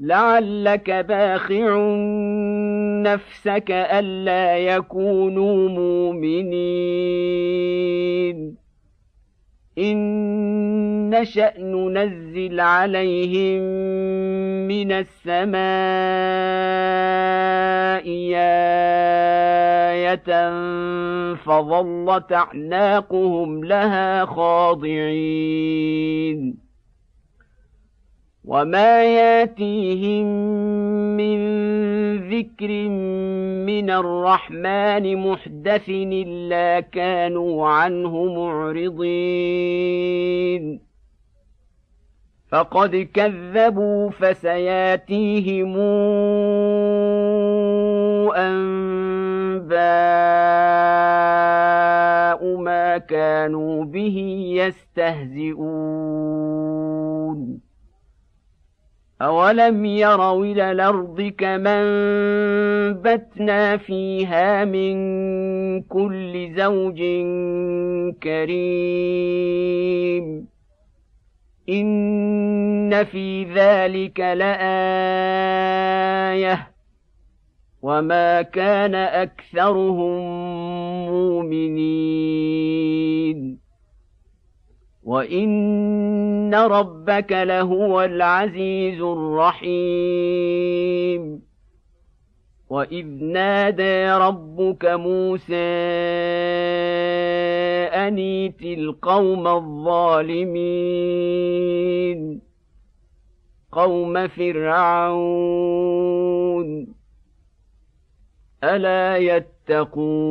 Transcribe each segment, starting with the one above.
لعلك باخع نفسك ألا يكونوا مؤمنين. إن نشأ ننزل عليهم من السماء آية فظلت أعناقهم لها خاضعين. وما ياتيهم من ذكر من الرحمن محدث الا كانوا عنه معرضين فقد كذبوا فسياتيهم انباء ما كانوا به يستهزئون أولم يروا إلى الأرض كما انبتنا فيها من كل زوج كريم إن في ذلك لآية وما كان أكثرهم مؤمنين وان ربك لهو العزيز الرحيم واذ نادى ربك موسى انيت القوم الظالمين قوم فرعون الا يتقون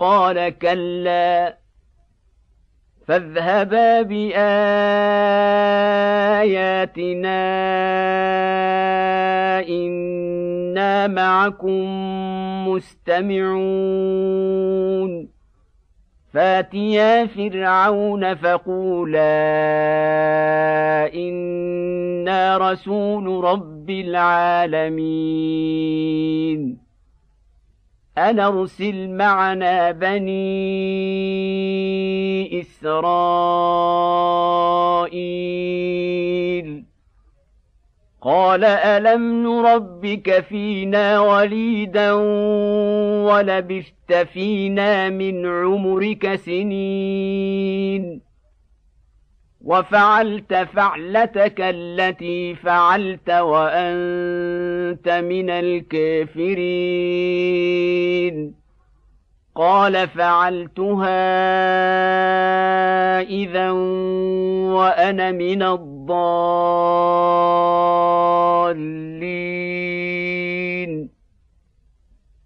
قال كلا فاذهبا بآياتنا إنا معكم مستمعون. فاتيا فرعون فقولا إنا رسول رب العالمين. أن أرسل معنا بني إسرائيل. قال ألم نربك فينا وليدا ولبثت فينا من عمرك سنين؟ وفعلت فعلتك التي فعلت وأنت من الكافرين. قال فعلتها إذا وأنا من الضالين.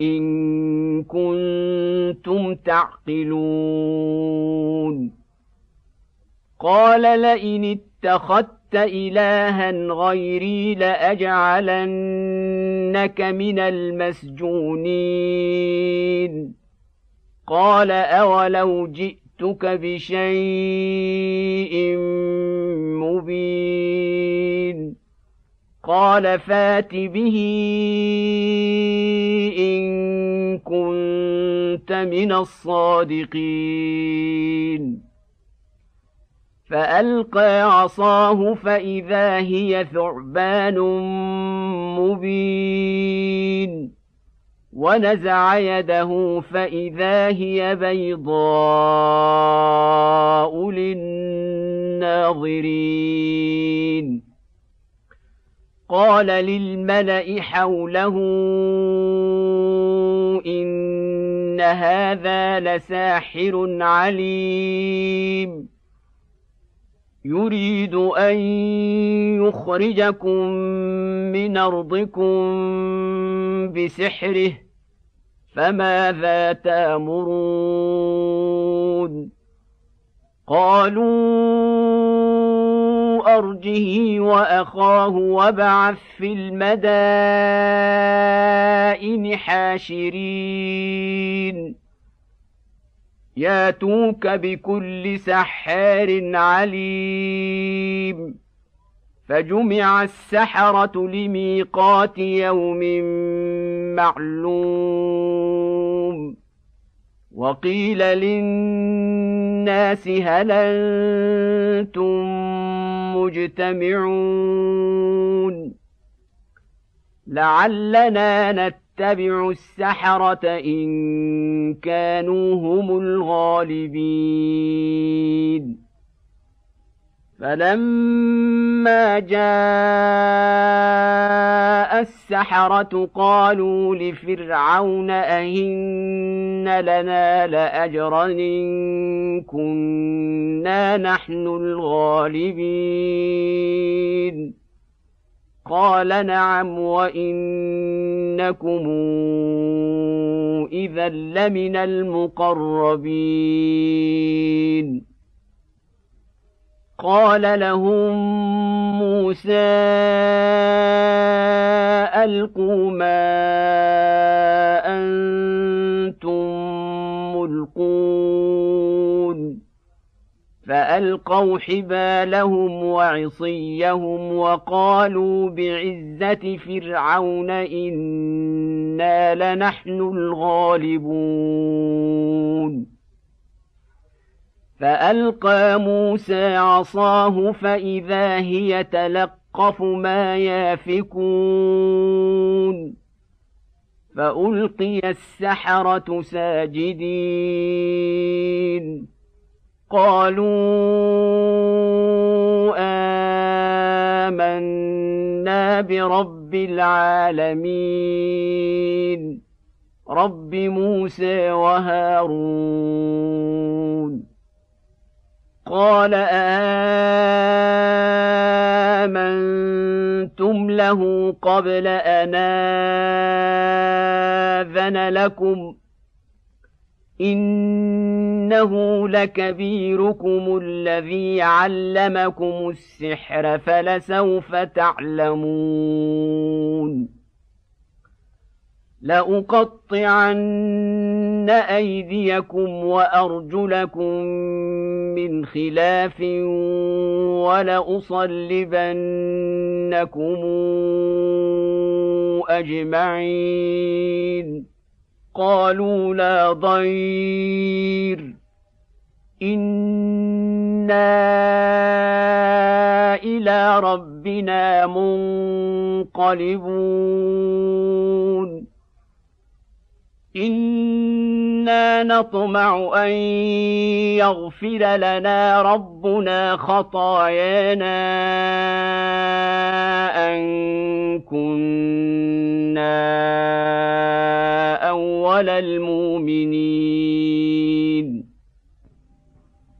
ان كنتم تعقلون قال لئن اتخذت الها غيري لاجعلنك من المسجونين قال اولو جئتك بشيء مبين قال فات به إن كنت من الصادقين. فألقى عصاه فإذا هي ثعبان مبين. ونزع يده فإذا هي بيضاء للناظرين. قال للملأ حوله إن هذا لساحر عليم. يريد أن يخرجكم من أرضكم بسحره فماذا تأمرون؟ قالوا أرجه وأخاه وابعث في المدائن حاشرين. ياتوك بكل سحار عليم. فجمع السحرة لميقات يوم معلوم. وقيل للناس هل أنتم مجتمعون؟ لعلنا نتبع السحرة إن كانوا هم الغالبين. فلما جاء السحرة قالوا لفرعون أهن لنا لأجرا إن كنا نحن الغالبين قال نعم وإنكم إذا لمن المقربين قال لهم موسى ألقوا ما أنتم ملقون. فألقوا حبالهم وعصيهم وقالوا بعزة فرعون إنا لنحن الغالبون. فألقى موسى عصاه فإذا هي تلقف ما يافكون. فألقي السحرة ساجدين. قالوا آمنا برب العالمين. رب موسى وهارون. قال آمنتم له قبل أن آذن لكم. إنه لكبيركم الذي علمكم السحر فلسوف تعلمون. لأقطعن أيديكم وأرجلكم من خلاف ولأصلبنكم أجمعين. قالوا لا ضير. إنا إلى ربنا منقلبون. إنا نطمع أن يغفر لنا ربنا خطايانا أن كنا أول المؤمنين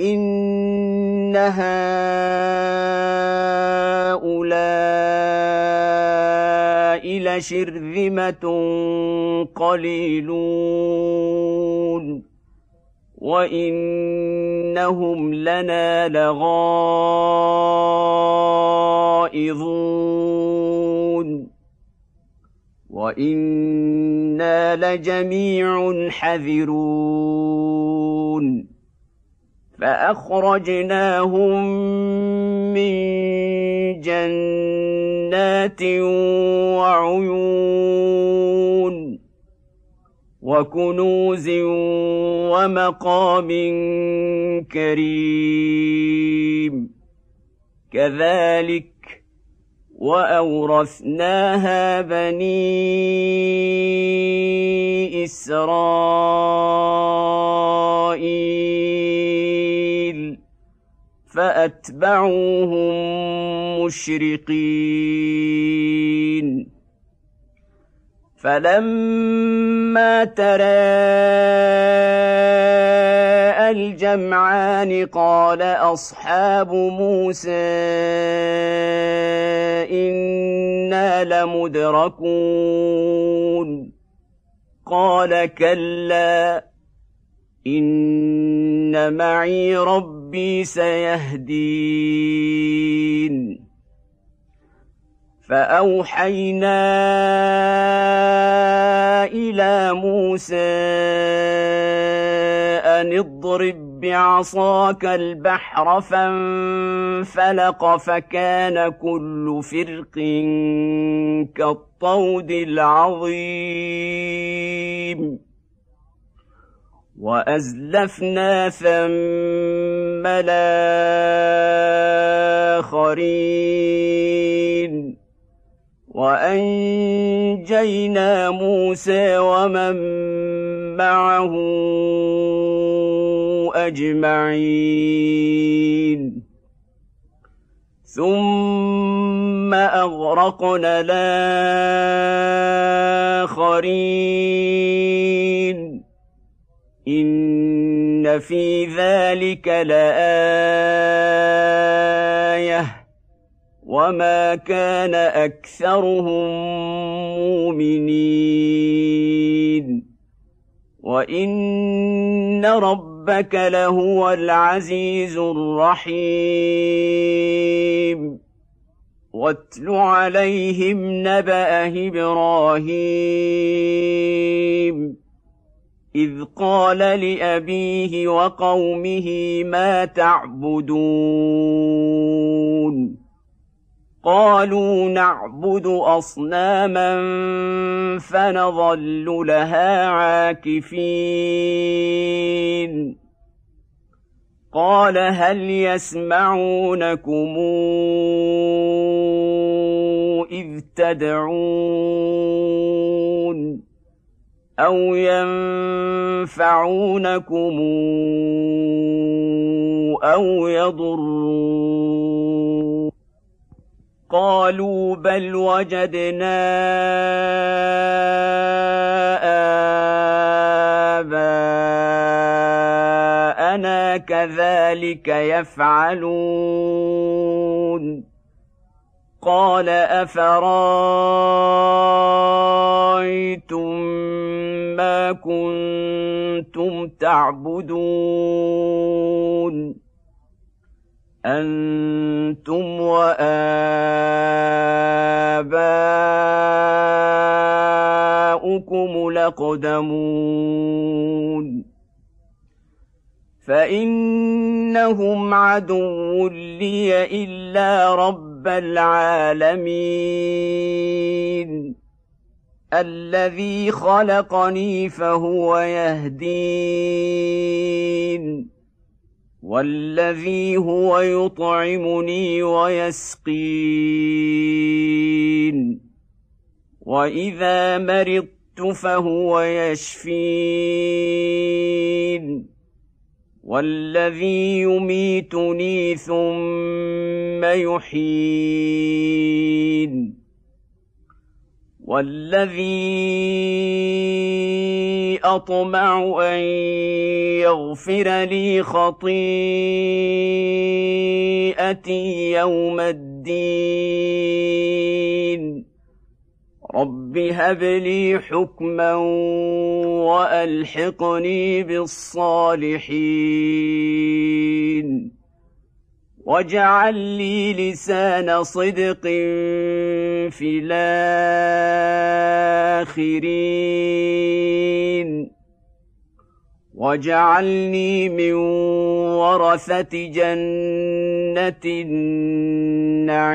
إن هؤلاء لشرذمة قليلون وإنهم لنا لغائظون وإنا لجميع حذرون فأخرجناهم من جنات وعيون وكنوز ومقام كريم. كذلك وأورثناها بني إسرائيل فأتبعوهم مشرقين. فلما تراءى الجمعان قال أصحاب موسى إنا لمدركون. قال كلا إن معي ربي سيهدين. فأوحينا إلى موسى أن اضرب بعصاك البحر فانفلق فكان كل فرق كالطود العظيم. وأزلفنا ثم الآخرين. وأنجينا موسى ومن معه أجمعين. ثم أغرقنا الآخرين. ان في ذلك لايه وما كان اكثرهم مؤمنين وان ربك لهو العزيز الرحيم واتل عليهم نبا إبراهيم اذ قال لابيه وقومه ما تعبدون قالوا نعبد اصناما فنظل لها عاكفين قال هل يسمعونكم اذ تدعون أو ينفعونكم أو يضرون قالوا بل وجدنا آباءنا كذلك يفعلون قال أفرأيتم ما كنتم تعبدون؟ أنتم وآباؤكم لقدمون. فإن إنهم عدو لي إلا رب العالمين. الذي خلقني فهو يهدين. والذي هو يطعمني ويسقين. وإذا مرضت فهو يشفين. والذي يميتني ثم يحيين. والذي أطمع أن يغفر لي خطيئتي يوم الدين. رب هب لي حكما والحقني بالصالحين واجعل لي لسان صدق في الاخرين واجعلني من ورثه جنه النعيم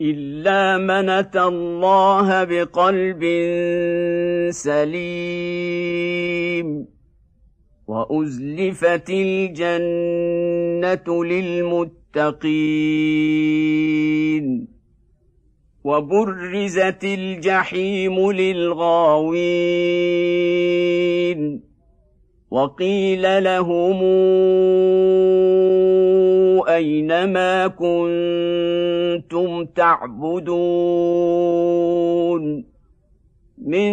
الا من اتى الله بقلب سليم وازلفت الجنه للمتقين وبرزت الجحيم للغاوين وقيل لهم اين ما كنتم تعبدون من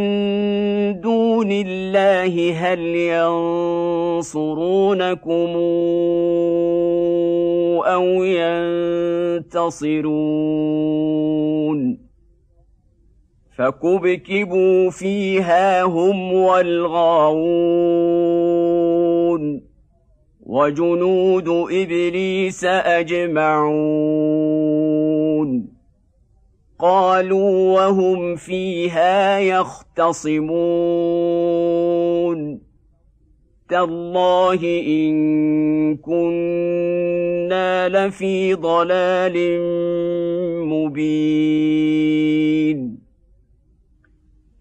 دون الله هل ينصرونكم أو ينتصرون فكبكبوا فيها هم والغاوون وجنود إبليس أجمعون. قالوا وهم فيها يختصمون. تالله إن كنا لفي ضلال مبين.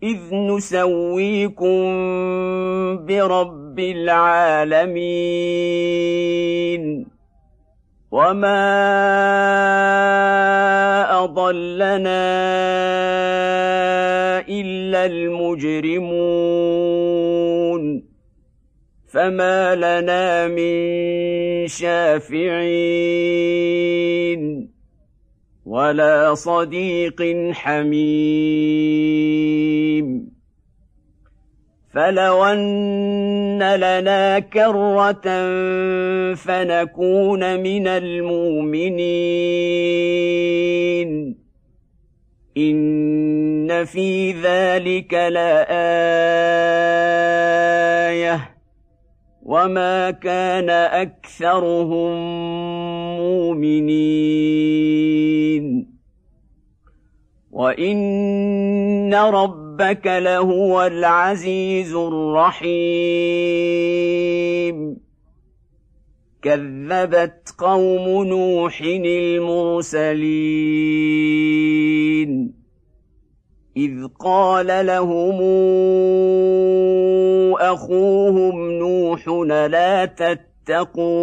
إذ نسويكم برب العالمين. وما اضلنا الا المجرمون. فما لنا من شافعين. ولا صديق حميم. فلو ان لنا كره فنكون من المؤمنين ان في ذلك لايه وما كان اكثرهم مؤمنين وان ربك لهو العزيز الرحيم. كذبت قوم نوح المرسلين. إذ قال لهم أخوهم نوح لا تتقون؟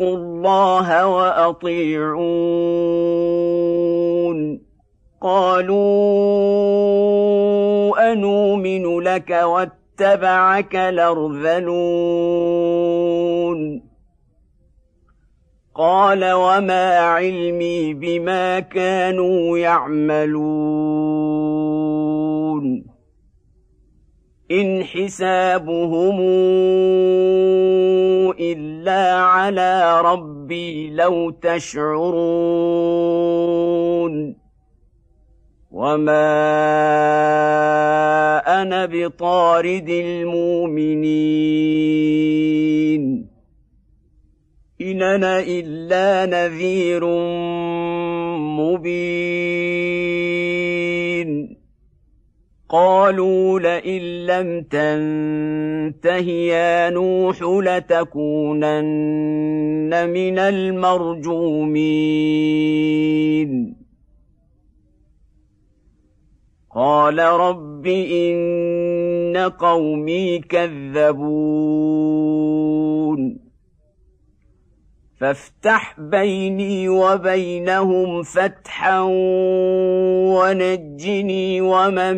الله وأطيعون. قالوا أنومن لك واتبعك الأرذلون. قال وما علمي بما كانوا يعملون. إن حسابهم إلا على ربي لو تشعرون. وما أنا بطارد المؤمنين. إن أنا إلا نذير مبين. قالوا لئن لم تنته يا نوح لتكونن من المرجومين. قال رب إن قومي كذبون. فافتح بيني وبينهم فتحا ونجني ومن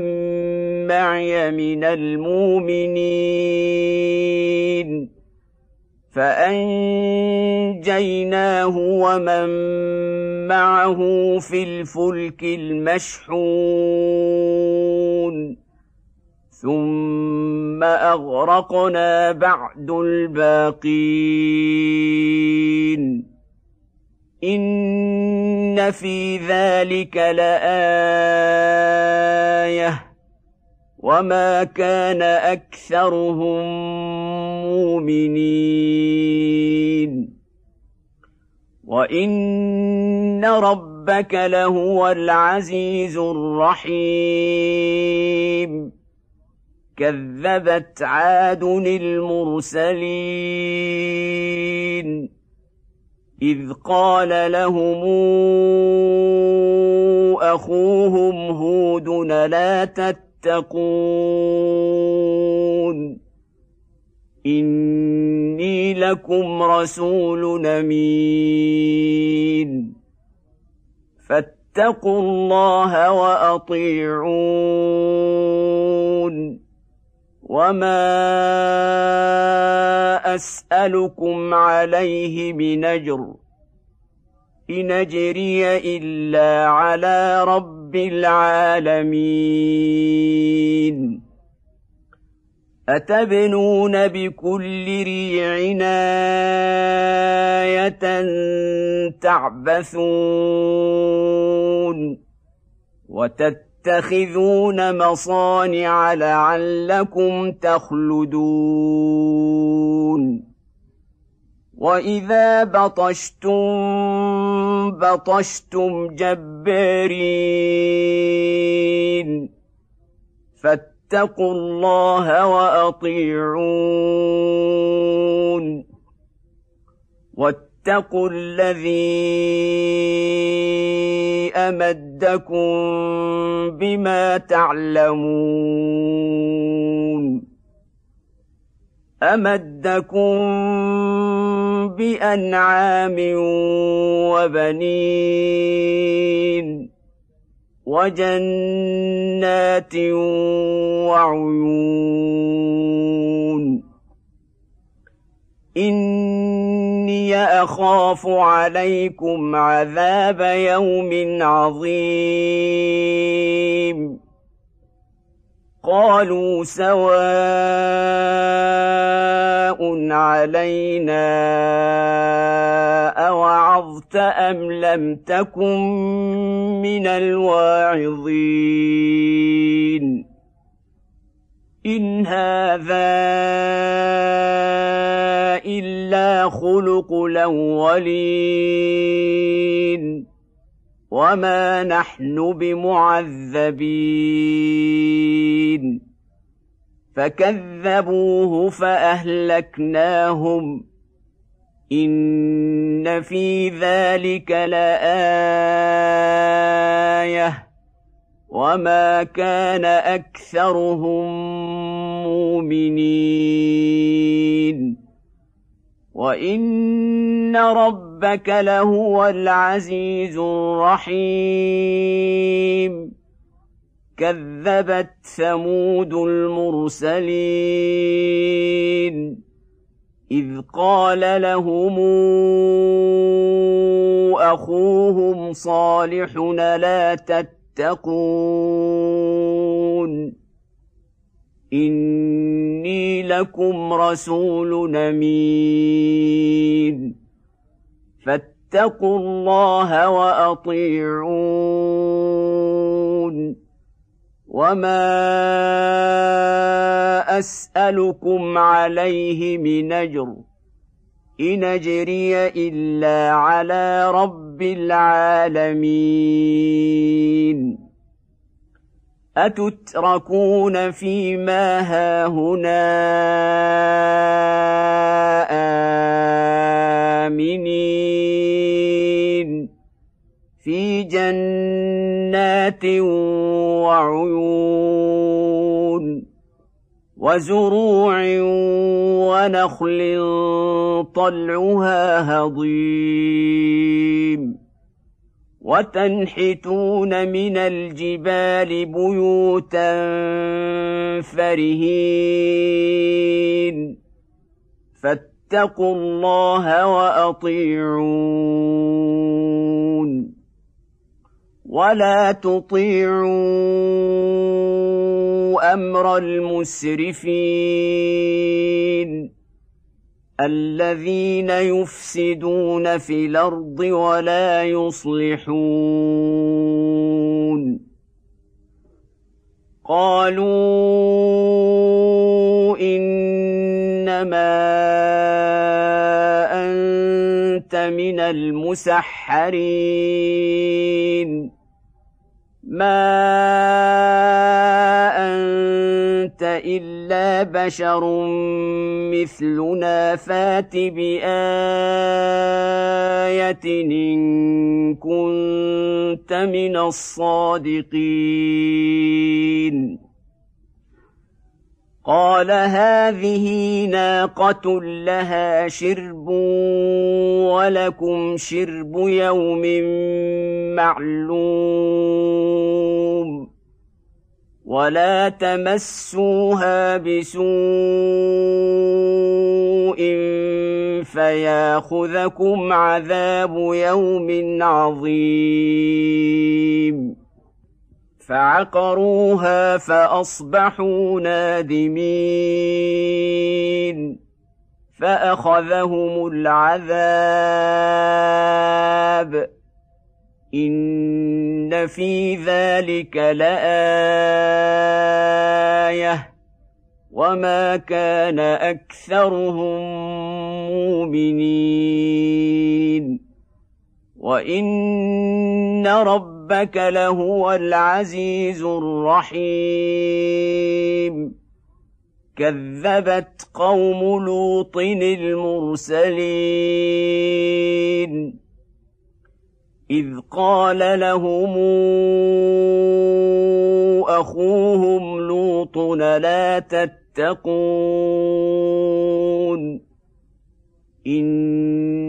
معي من المؤمنين. فأنجيناه ومن معه في الفلك المشحون. ثم اغرقنا بعد الباقين ان في ذلك لايه وما كان اكثرهم مؤمنين وان ربك لهو العزيز الرحيم كذبت عاد المرسلين. إذ قال لهم أخوهم هود لا تتقون. إني لكم رسول أمين. فاتقوا الله وأطيعون. وما اسالكم عليه من اجر ان اجري الا على رب العالمين اتبنون بكل ريع إيه تعبثون وتت تتخذون مصانع لعلكم تخلدون. وإذا بطشتم بطشتم جبارين. فاتقوا الله وأطيعون. واتقوا الذي أمدكم بما تعلمون. أمدكم بأنعام وبنين وجنات وعيون. إني أخاف عليكم عذاب يوم عظيم. قالوا سواء علينا أوعظت أم لم تكن من الواعظين. ان هذا الا خلق الاولين وما نحن بمعذبين فكذبوه فاهلكناهم ان في ذلك لايه وما كان اكثرهم مؤمنين وان ربك لهو العزيز الرحيم كذبت ثمود المرسلين اذ قال لهم اخوهم صالح لا تتقون. إني لكم رسول أمين. فاتقوا الله وأطيعون. وما أسألكم عليه من أجر. ان اجري الا على رب العالمين اتتركون فيما هاهنا امنين في جنات وعيون وزروع ونخل طلعها هضيم. وتنحتون من الجبال بيوتا فرهين. فاتقوا الله وأطيعون. ولا تطيعوا أمر المسرفين الذين يفسدون في الأرض ولا يصلحون. قالوا إنما أنت من المسحرين. ما انت الا بشر مثلنا فات بايه ان كنت من الصادقين قال هذه ناقه لها شرب ولكم شرب يوم معلوم ولا تمسوها بسوء فياخذكم عذاب يوم عظيم فعقروها فأصبحوا نادمين. فأخذهم العذاب. إن في ذلك لآية. وما كان أكثرهم مؤمنين. وإن ربك لهو العزيز الرحيم. كذبت قوم لوط المرسلين. إذ قال لهم أخوهم لوط لا تتقون.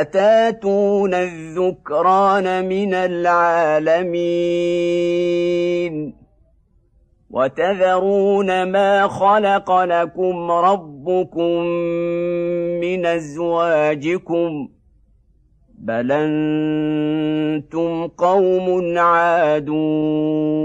أتاتون الذكران من العالمين وتذرون ما خلق لكم ربكم من أزواجكم بل أنتم قوم عادون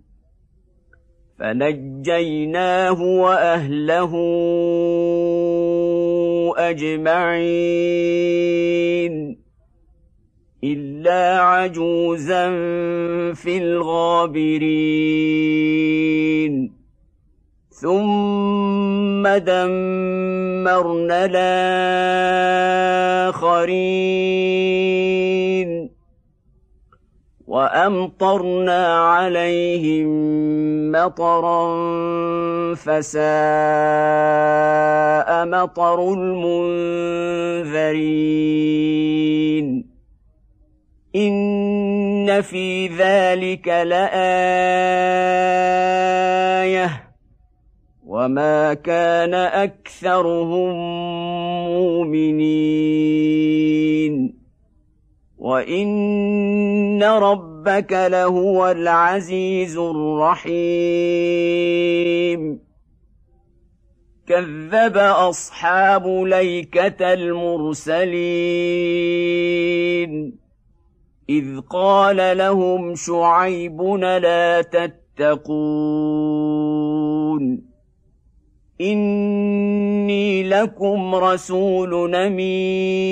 فنجيناه وأهله أجمعين إلا عجوزا في الغابرين. ثم دمرنا الآخرين. وأمطرنا عليهم مطرا فساء مطر المنذرين. إن في ذلك لآية. وما كان أكثرهم مؤمنين. وان ربك لهو العزيز الرحيم كذب اصحاب ليكه المرسلين اذ قال لهم شعيب لا تتقون اني لكم رسول امين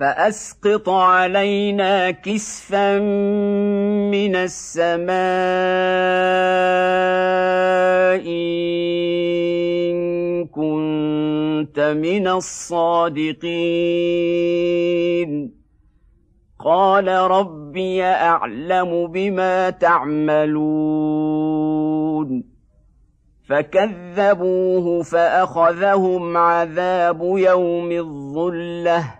فأسقط علينا كسفا من السماء إن كنت من الصادقين. قال ربي أعلم بما تعملون. فكذبوه فأخذهم عذاب يوم الظلة.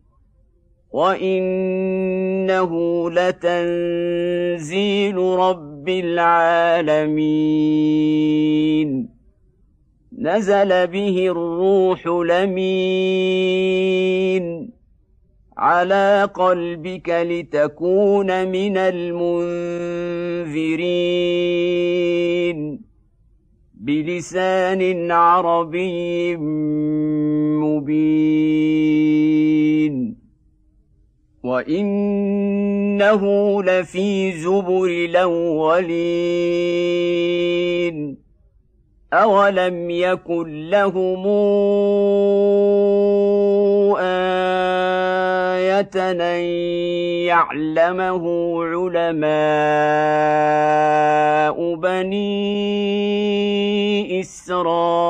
وانه لتنزيل رب العالمين نزل به الروح لمين على قلبك لتكون من المنذرين بلسان عربي مبين وانه لفي زبر الاولين أولم يكن لهم آية أن يعلمه علماء بني إسرائيل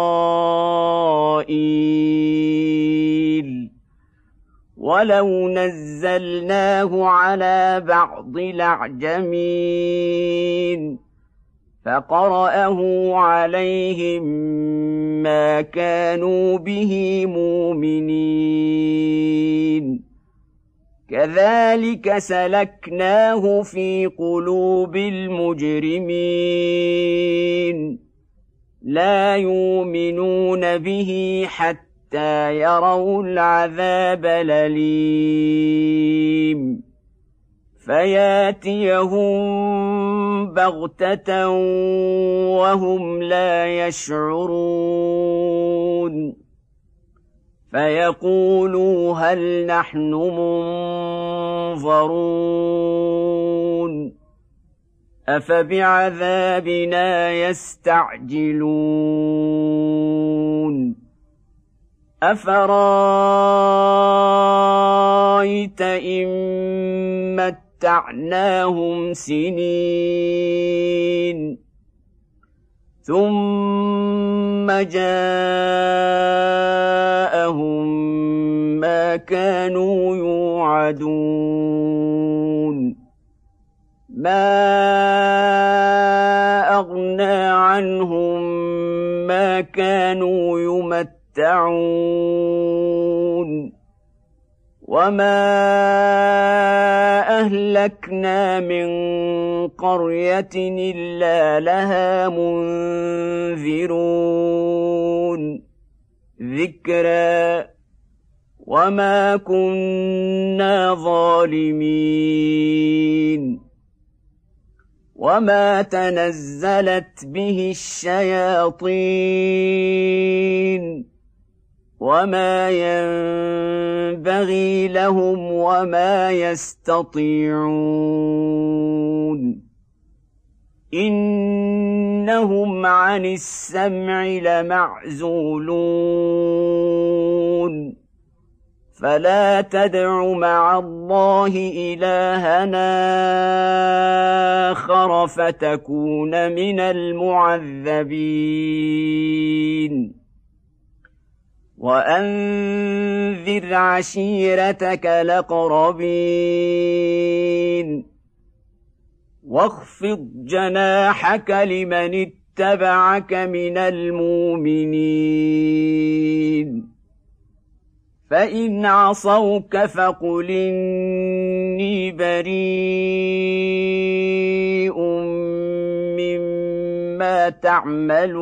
ولو نزلناه على بعض الأعجمين فقراه عليهم ما كانوا به مؤمنين كذلك سلكناه في قلوب المجرمين لا يؤمنون به حتى يروا العذاب الأليم. فياتيهم بغتة وهم لا يشعرون. فيقولوا هل نحن منظرون. أفبعذابنا يستعجلون. أفرأيت إن مت متعناهم سنين ثم جاءهم ما كانوا يوعدون ما أغنى عنهم ما كانوا يمتعون وما اهلكنا من قريه الا لها منذرون ذكرى وما كنا ظالمين وما تنزلت به الشياطين وما ينبغي لهم وما يستطيعون انهم عن السمع لمعزولون فلا تدع مع الله الهنا اخر فتكون من المعذبين وأنذر عشيرتك الأقربين. واخفض جناحك لمن اتبعك من المؤمنين. فإن عصوك فقل إني بريء مما تعملون.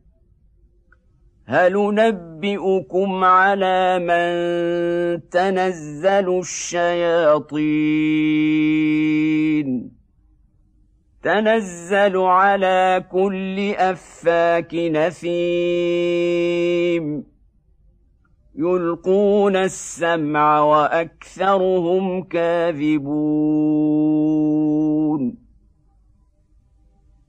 هل ننبئكم على من تنزل الشياطين؟ تنزل على كل أفاك نثيم يلقون السمع وأكثرهم كاذبون.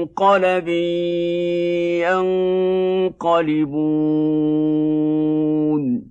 منقلب ينقلبون